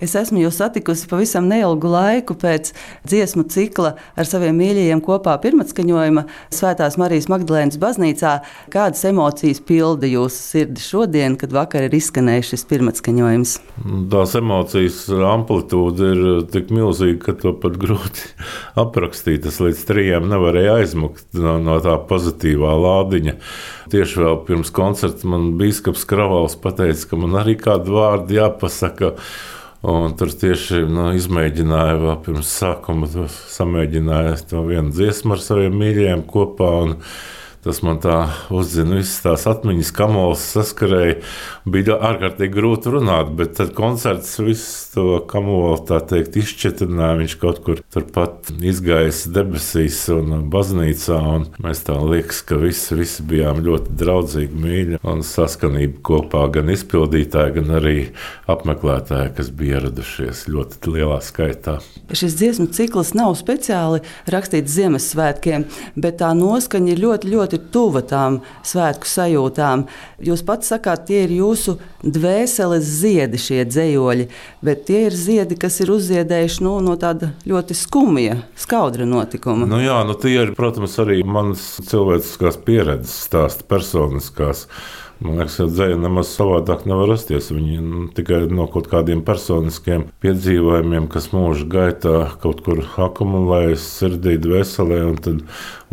Es esmu jūs satikusi pavisam neilgu laiku pēc dziesmu cikla ar saviem mīļajiem kopā pirmatskaņojuma Svētās Marijas Magdalēnas baznīcā. Kādas emocijas pilda jūsu sirdi šodien, kad vakar ir izskanējis šis pirmatskaņojums? Tās emocijas amplitūda ir tik milzīga, ka to pat grūti aprakstīt. Es līdz trijiem nevarēju aizmukt no, no tā pozitīvā lādiņa. Tieši vēl pirms koncerta man biskups Kravals pateica, ka man arī kādu vārdu jāpasaka. Un tur tieši nu, izmēģināju, vēl pirms sākuma samēģināju to vienu dziesmu ar saviem mīļajiem kopā. Un, Tas man tā uzzina visas tās atmiņas, kamols saskarēja. Bija ārkārtīgi grūti runāt, bet tad koncerts visu to kamolu teikt izšķetrināja. Viņš kaut kur turpat izgājis debesīs un baznīcā. Un mēs tā liekas, ka visi, visi bijām ļoti draudzīgi, mīļi un saskanīgi kopā. Gan izpildītāji, gan arī apmeklētāji, kas bija ieradušies ļoti lielā skaitā. Šis dziesmu cikls nav speciāli rakstīts Ziemassvētkiem, bet tā noskaņa ir ļoti, ļoti ļoti tuva tām svētku sajūtām. Jūs pats sakāt, tie ir jūsu dvēseles ziedi, šie dzējoļi, bet tie ir ziedi, kas ir uzziedējuši nu, no tāda ļoti skumja, skaudra notikuma. Nu jā, nu tie ir, protams, arī manas cilvēciskās pieredzes stāsti, personiskās. Man liekas, ka dzēja nemaz savādāk nevar rasties. Viņi nu, tikai no kaut kādiem personiskiem piedzīvojumiem, kas mūža gaitā kaut kur akumulējas sirdī, dvēselē, un tad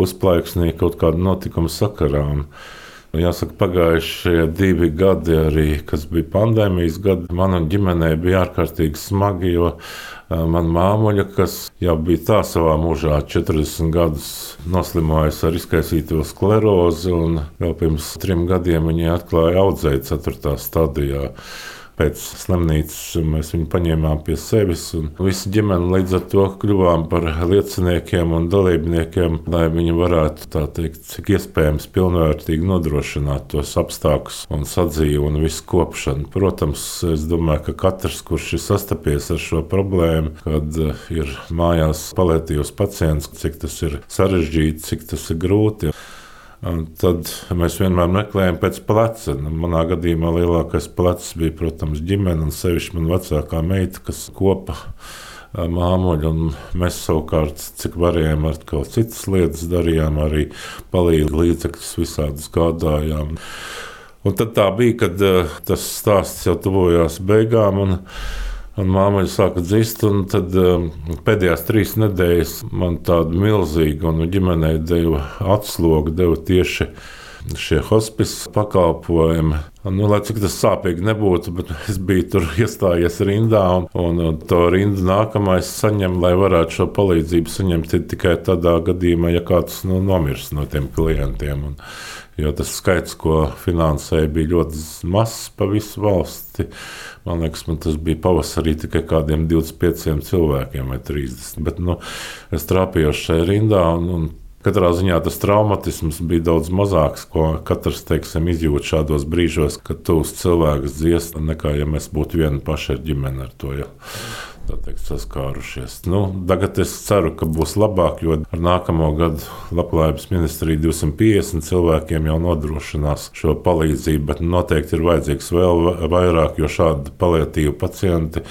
uzplaiksnī kaut kāda notikuma sakarā. Un Jāsaka, pagājušie divi gadi, arī, kas bija pandēmijas gadi, manam ģimenei bija ārkārtīgi smagi, Mana māmuļa, kas jau bija tā savā mūžā, 40 gadus noslimojusi ar izkaisīto sklerozi, un vēl pirms trim gadiem viņa atklāja audzēju 4. stadijā. Pēc slimnīcas mēs viņu paņēmām pie sevis, visa ģimene līdz ar to kļuvām par lieciniekiem un dalībniekiem, lai viņi varētu, tā teikt, cik iespējams pilnvērtīgi nodrošināt tos apstākļus un sadzīvi un visu kopšanu. Protams, es domāju, ka katrs, kurš ir sastapies ar šo problēmu, kad ir mājās palietīvs pacients, cik tas ir sarežģīti, cik tas ir grūti. Tad mēs vienmēr meklējam pēc pleca. Nu, manā gadījumā lielākais plecs bija, protams, ģimene un sevišķi mana vecākā meita, kas kopa māmuļu. Mēs savukārt, cik varējām, ar kaut citas lietas darījām, arī palīdzību līdzekļus visādus gādājām. Un tad tā bija, kad tas stāsts jau tuvojās beigām. Un, māmiņa sāka dzist, un tad um, pēdējās trīs nedēļas man tādu milzīgu un ģimenei devu atslogu, devu tieši šie hospice pakalpojumi. Nu, lai cik tas sāpīgi nebūtu, bet es biju tur iestājies rindā, un, un, to rindu nākamais saņem, lai varētu šo palīdzību saņemt tikai tādā gadījumā, ja kāds nu, nomirs no tiem klientiem. Un, jo tas skaits, ko finansēja, bija ļoti mazs pa visu valsti. Man liekas, man tas bija pavasarī tikai kādiem 25 cilvēkiem vai 30. Bet nu, es trāpījos šajā rindā. Un, un Katrā ziņā tas traumatisms bija daudz mazāks, ko katrs teiksim, izjūt šādos brīžos, kad tuvs cilvēks dziest, nekā ja mēs būtu vieni paši ar ģimeni ar to. Ja teikt, saskārušies. Nu, tagad es ceru, ka būs labāk, jo ar nākamo gadu Labklājības ministrija 250 cilvēkiem jau nodrošinās šo palīdzību, bet noteikti ir vajadzīgs vēl vairāk, jo šādi paliatīvi pacienti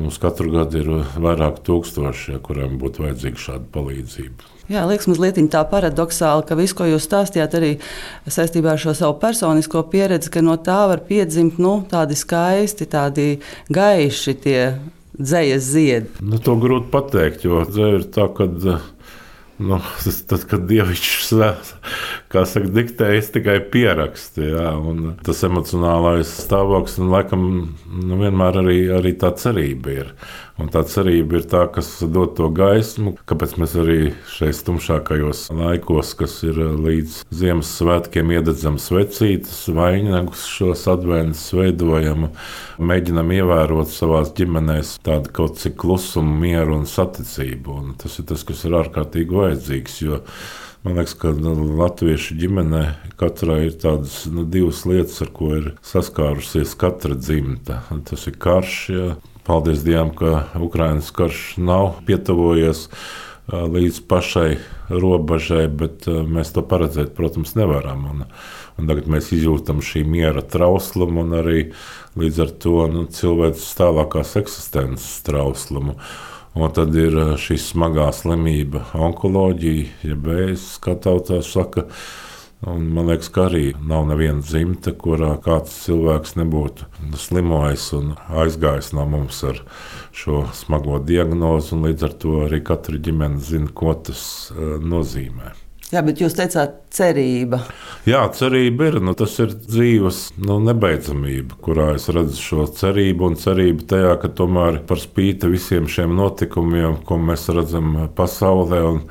mums katru gadu ir vairāk tūkstoši, kuriem būtu vajadzīga šāda palīdzība. Jā, liekas, mazliet tā paradoxāli, ka viss, ko jūs stāstījāt, arī saistībā ar šo savu personisko pieredzi, ka no tā var piedzimt nu, tādi skaisti, tādi gaiši tie dzējas ziedi? Nu, to grūti pateikt, jo dzēja ir tā, ka. Nu, tas, tad, kad dievišķis saka, diktē, es tikai pierakstu. Jā, tas emocionālais stāvoklis, un laikam, nu, vienmēr arī, arī tā cerība ir. Un tā cerība ir tā, kas dod to gaismu, kāpēc mēs arī šajos tumšākajos laikos, kas ir līdz Ziemassvētkiem, iededzam svecītas, vainagus, šos adventus veidojam, mēģinam ievērot savā ģimenēs tādu kaut cik klusumu, mieru un saticību. Un tas ir tas, kas ir ārkārtīgi vajadzīgs. Man liekas, ka nu, latviešu ģimenē katrai ir tādas nu, divas lietas, ar ko ir saskārusies katra dzimta. Tas ir karš, ja, Paldies Dievam, ka Ukraiņas karš nav pietuvojies līdz pašai robežai, bet mēs to paredzēt, protams, nevaram. Un, un tagad mēs izjūtam šī miera trauslumu un arī līdz ar to nu, cilvēks tālākās eksistences trauslumu. Un tad ir šī smagā slimība, onkoloģija, ja bēzes, kā tautā saka. Un man liekas, ka arī nav neviena dzimta, kurā kāds cilvēks nebūtu slimojis un aizgājis no mums ar šo smago diagnozi. Līdz ar to arī katra ģimene zina, ko tas eh, nozīmē. Jā, bet jūs teicāt, cerība. Jā, cerība ir. Nu, tas ir dzīves nu, nebeidzamība, kurā es redzu šo cerību un cerību tajā, ka tomēr par spīti visiem šiem notikumiem, ko mēs redzam pasaulē un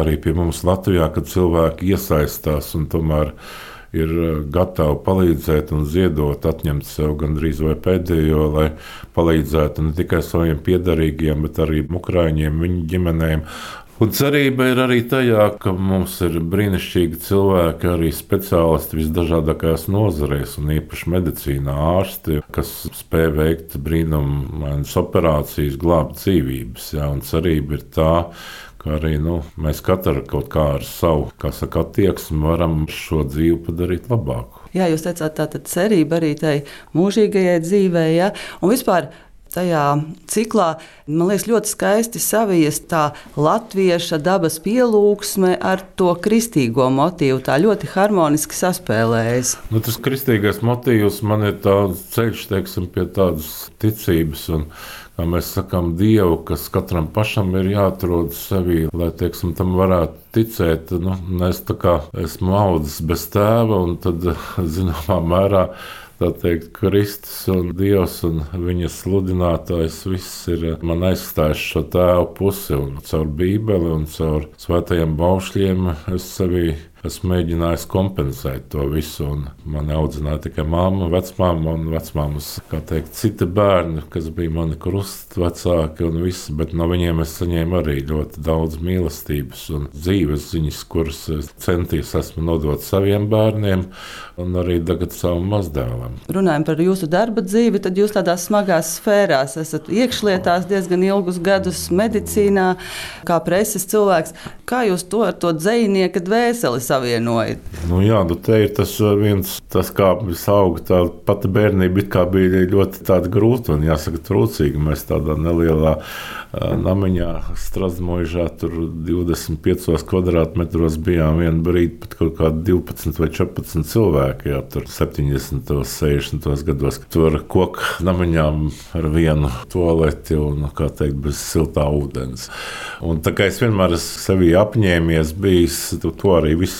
arī pie mums Latvijā, kad cilvēki iesaistās un tomēr ir gatavi palīdzēt un ziedot, atņemt sev gandrīz vai pēdējo, lai palīdzētu ne tikai saviem piedarīgiem, bet arī Ukrāņiem, viņu ģimenēm, Un cerība ir arī tajā, ka mums ir brīnišķīgi cilvēki, arī speciālisti visdažādākajās nozarēs, un īpaši medicīnā ārsti, kas spēj veikt brīnumainas operācijas, glābt dzīvības. Jā, un cerība ir tā, ka arī nu, mēs katrs kaut kā ar savu saka, attieksmi varam šo dzīvi padarīt labāku. Jā, jūs teicāt, tā ir cerība arī tai mūžīgajai dzīvei, ja? un vispār tajā ciklā, man liekas, ļoti skaisti saviest tā latvieša dabas pielūgsme ar to kristīgo motīvu. Tā ļoti harmoniski saspēlējas. Nu, tas kristīgais motīvs man ir tāds ceļš, teiksim, pie tādas ticības. Un, kā mēs sakām, Dievu, kas katram pašam ir jāatrod sevī, lai teiksim, tam varētu ticēt. Nu, es esmu audzis bez tēva, un tad, zināmā mērā, teikt, Kristus un Dievs un viņa sludinātājs viss ir man aizstājis šo tēvu pusi un caur Bībeli un caur svētajiem baušļiem es sevī esmu mēģinājis kompensēt to visu. Man audzināja tikai māma, vecmāma un vecmāmas, kā teikt, citi bērni, kas bija mani krustvecāki un visi, bet no viņiem es saņēmu arī ļoti daudz mīlestības un dzīves ziņas, kuras centījos esmu nodot saviem bērniem un arī tagad savam mazdēlam. Runājot par jūsu darba dzīvi, tad jūs tādās smagās sfērās esat iekšlietās diezgan ilgus gadus medicīnā, kā preses cilvēks. Kā jūs to ar to dzinieka dvēseli savienojat? Nu jā, nu te ir tas uh, viens, tas kā mēs augām, tā pati bērnība bija ļoti grūta un jāsaka trūcīga. Mēs tādā nelielā namiņā Strasmožā, tur 25 kvadrātmetros bijām vienu brīdi pat kaut kādi 12 vai 14 cilvēki, jā, tur 70, 60 gados. Tur koku namiņām ar vienu toaleti un, kā teikt, bez siltā ūdens. Un tā kā es vienmēr esmu sevi apņēmies, bijis to arī viss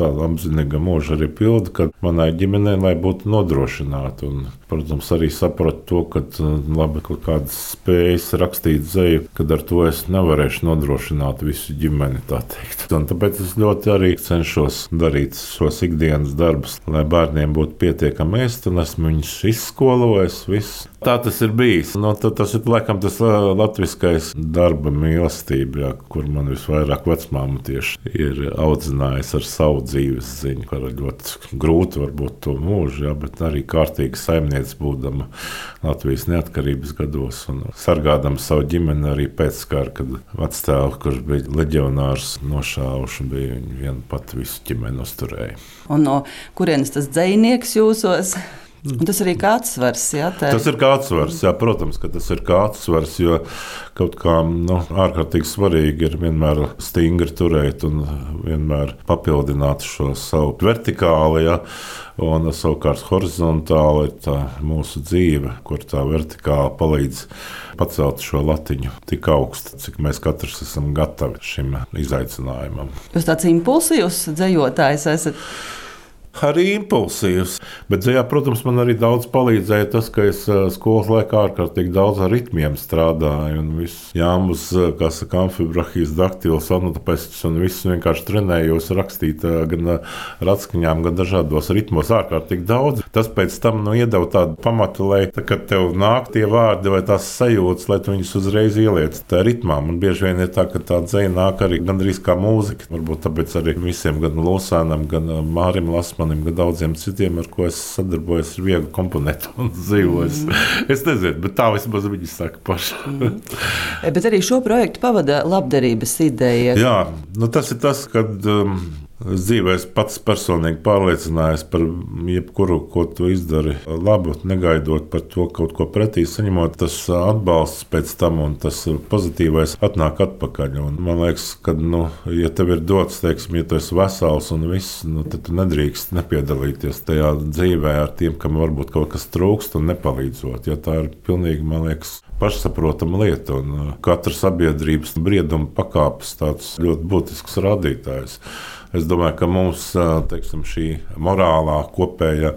tādu apzinīgu mūžu arī pildu, ka manai ģimenei lai būtu nodrošināta. Un, protams, arī sapratu to, ka labi, kaut kādas spējas rakstīt zēju, kad ar to es nevarēšu nodrošināt visu ģimeni. Tā un tāpēc es ļoti arī cenšos darīt šos ikdienas darbus, lai bērniem būtu pietiekami ēst, un esmu viņus izskolojis. Visu. Tā tas ir bijis. No, nu, tas ir laikam tas latviskais darba mīlestība, jā, kur man visvairāk vecmāma tieši ir audzinājusi ar savu dzīves ziņu, ka ļoti grūti varbūt to mūžu, jā, bet arī kārtīgi saimniece būdama Latvijas neatkarības gados un sargādama savu ģimeni arī pēc kara, kad vectēvu, kurš bija leģionārs, nošāvuši, bija viņa viena pati visu ģimeni uzturēja. Un no kurienes tas dzinieks jūsos? Un tas arī ir kāds svars. Jā, tā. tas ir kāds svars, jā, protams, ka tas ir kāds svars, jo kaut kā nu, ārkārtīgi svarīgi ir vienmēr stingri turēt un vienmēr papildināt šo savu vertikāli. Jā. Un savukārt horizontāli ir tā mūsu dzīve, kur tā vertikāli palīdz pacelt šo latiņu tik augstu, cik mēs katrs esam gatavi šim izaicinājumam. Jūs tāds impulsīvs dzējotājs esat? Arī impulsīvs. Bet, jā, protams, man arī daudz palīdzēja tas, ka es skolas laikā ārkārtīgi daudz ar ritmiem strādāju. Un viss jāmus, kā saka, amfibrahijas, daktils, anotopestis un viss vienkārši trenējos rakstīt gan ar atskaņām, gan dažādos ritmos ārkārtīgi daudz. Tas pēc tam nu, iedeva tādu pamatu, lai, tā, kad tev nāk tie vārdi vai tās sajūtas, lai tu viņus uzreiz ieliec tā ritmā. Man bieži vien ir tā, ka tā dzēja nāk arī gandrīz kā mūzika. Varbūt tāpēc arī visiem, gan Lūsēnam, gan Mārim Lasmam manim, gan daudziem citiem, ar ko es sadarbojos, ir viegli komponēt un dzīvojis. Mm. Es nezinu, bet tā vismaz viņi saka paši. mm. Bet arī šo projektu pavada labdarības ideja. Jā, nu tas ir tas, kad um, Es dzīvē esmu pats personīgi pārliecinājies par jebkuru, ko tu izdari labu, negaidot par to kaut ko pretī, saņemot tas atbalsts pēc tam, un tas pozitīvais atnāk atpakaļ. Un man liekas, ka, nu, ja tev ir dots, teiksim, ja tu esi vesels un viss, nu, tad tu nedrīkst nepiedalīties tajā dzīvē ar tiem, kam varbūt kaut kas trūkst un nepalīdzot. Ja tā ir pilnīgi, man liekas, pašsaprotama lieta. Un katra sabiedrības brieduma pakāpes tāds ļoti būtisks rādītājs. Es domāju, ka mums teiksim, šī morālā kopējā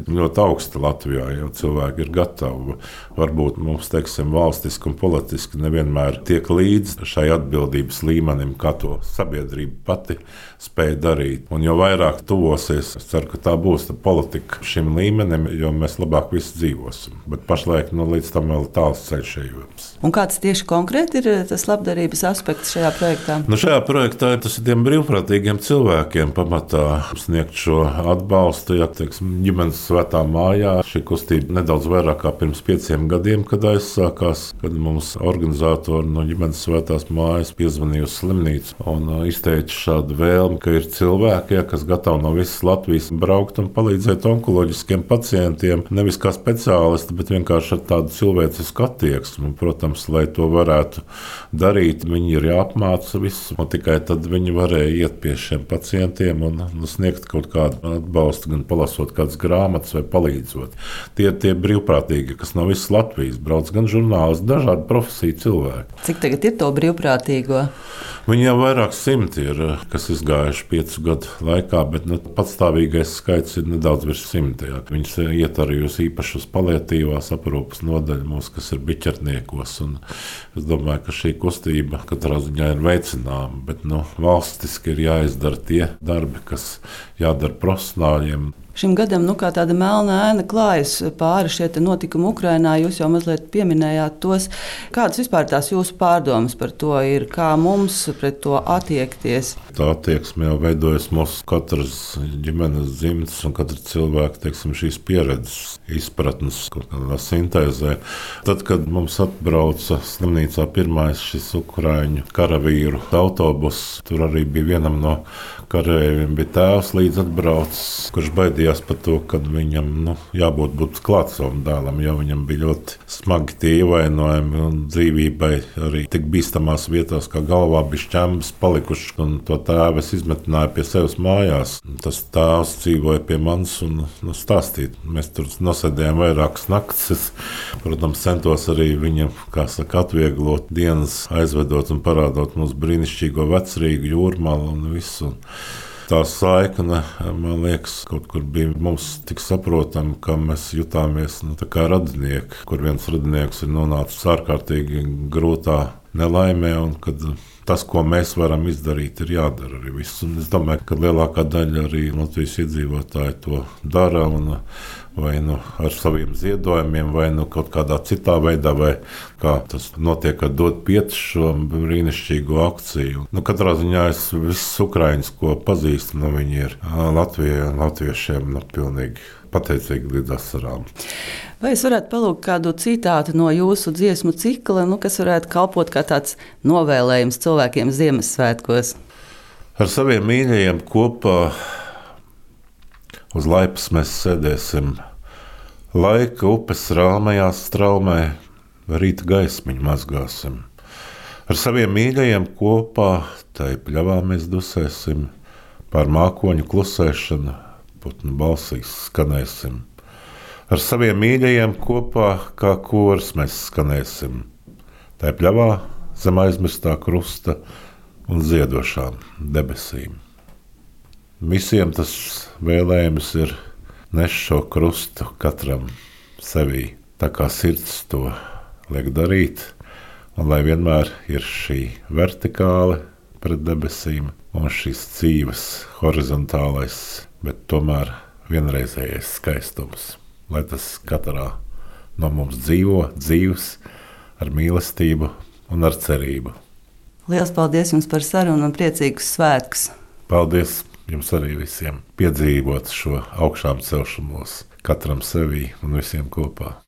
ir ļoti augsta Latvijā, jo cilvēki ir gatavi. Varbūt mums, teiksim, valstiski un politiski nevienmēr tiek līdzi šai atbildības līmenim, kā to sabiedrība pati spēja darīt. Un jo vairāk tuvosies, es ceru, ka tā būs politika šim līmenim, jo mēs labāk visi dzīvosim. Bet pašlaik nu, līdz tam vēl tāls ceļš ejams. Un kāds tieši konkrēti ir tas labdarības aspekts šajā projektā? Nu, šajā projektā tas ir tiem brīvprātīgiem cilvēkiem pamatā sniegt šo atbalstu. Ja, teiksim, ģimenes svētā mājā. Šī kustība nedaudz vairāk kā pirms pieciem gadiem, kad aizsākās, kad mums organizatori no ģimenes svētās mājas piezvanīja uz slimnīcu un uh, izteica šādu vēlmi, ka ir cilvēki, ja, kas gatavi no visas Latvijas braukt un palīdzēt onkoloģiskiem pacientiem, nevis kā speciālisti, bet vienkārši ar tādu cilvēcisku attieksmi. Protams, lai to varētu darīt, viņi ir jāapmāca viss, un tikai tad viņi varēja iet pie šiem pacientiem un nu, sniegt kaut kādu atbalstu, gan palasot kādas grāmatas vai palīdzot. Tie ir brīvprātīgi, kas no visas Latvijas brauc, gan žurnālisti, dažādu profesiju cilvēki. Cik tagad ir to brīvprātīgo? Viņi jau vairāk simti ir, kas izgājuši piecu gadu laikā, bet nu, patstāvīgais skaits ir nedaudz virs simta. Viņus iet arī uz īpašas palietīvās aprūpas nodaļu mūsu, kas ir biķerniekos. Es domāju, ka šī kustība katrā ziņā ir veicināma, bet nu, valstiski ir jāizdara tie darbi, kas jādara profesionāļiem šim gadam nu, tāda melna ēna klājas pāri šie notikumi Ukrajinā. Jūs jau mazliet pieminējāt tos. Kādas vispār tās jūsu pārdomas par to ir? Kā mums pret to attiekties? Tā attieksme jau veidojas mūsu katras ģimenes dzimtas un katra cilvēka teiksim, šīs pieredzes, izpratnes, kādā sintēzē. Tad, kad mums atbrauca slimnīcā pirmais šis ukrāņu karavīru autobus, tur arī bija vienam no karavīriem bija tēvs līdz atbraucis, kurš baidījās par to, ka viņam nu, jābūt būt klāt savam dēlam, jo viņam bija ļoti smagi tie ievainojumi un dzīvībai arī tik bīstamās vietās, kā galvā bija šķēmas palikušas, un to tēvu es izmetināju pie sevis mājās. Tas tēvs dzīvoja pie manis un nu, stāstīja. Mēs tur nosēdējām vairākas naktis. Es, protams, centos arī viņam, saka, atvieglot dienas, aizvedot un parādot mums brīnišķīgo vecrīgu jūrmālu un visu. Un tā saikne, man liekas, kaut kur bija mums tik saprotama, ka mēs jutāmies nu, kā radinieki, kur viens radinieks ir nonācis ārkārtīgi grūtā nelaimē, un kad tas, ko mēs varam izdarīt, ir jādara arī viss. Un es domāju, ka lielākā daļa arī Latvijas iedzīvotāji to dara. Un, vai nu ar saviem ziedojumiem, vai nu kaut kādā citā veidā, vai kā tas notiek ar dot piecu šo brīnišķīgo akciju. Nu, katrā ziņā es visus ukrāņus, ko pazīstu, nu, viņi ir Latvijai un latviešiem nu, pilnīgi pateicīgi līdz asarām. Vai es varētu palūgt kādu citātu no jūsu dziesmu cikla, nu, kas varētu kalpot kā tāds novēlējums cilvēkiem Ziemassvētkos? Ar saviem mīļajiem kopā uz laipas mēs sēdēsim Laika upes rāmajā straumē, rīta gaismiņu mazgāsim. Ar saviem mīļajiem kopā tai pļavā mēs dusēsim, pār mākoņu klusēšanu, putnu balsīs skanēsim. Ar saviem mīļajiem kopā kā kors mēs skanēsim, tai pļavā zem aizmirstā krusta un ziedošām debesīm. Visiem tas vēlējums ir nes šo krustu katram sevī, tā kā sirds to liek darīt, un lai vienmēr ir šī vertikāla pret debesīm un šis dzīves horizontālais, bet tomēr vienreizējais skaistums, lai tas katrā no mums dzīvo dzīves ar mīlestību un ar cerību. Lielas paldies jums par sarunu un priecīgus svētkus! Paldies! jums arī visiem piedzīvot šo augšām celšanos, katram sevī un visiem kopā.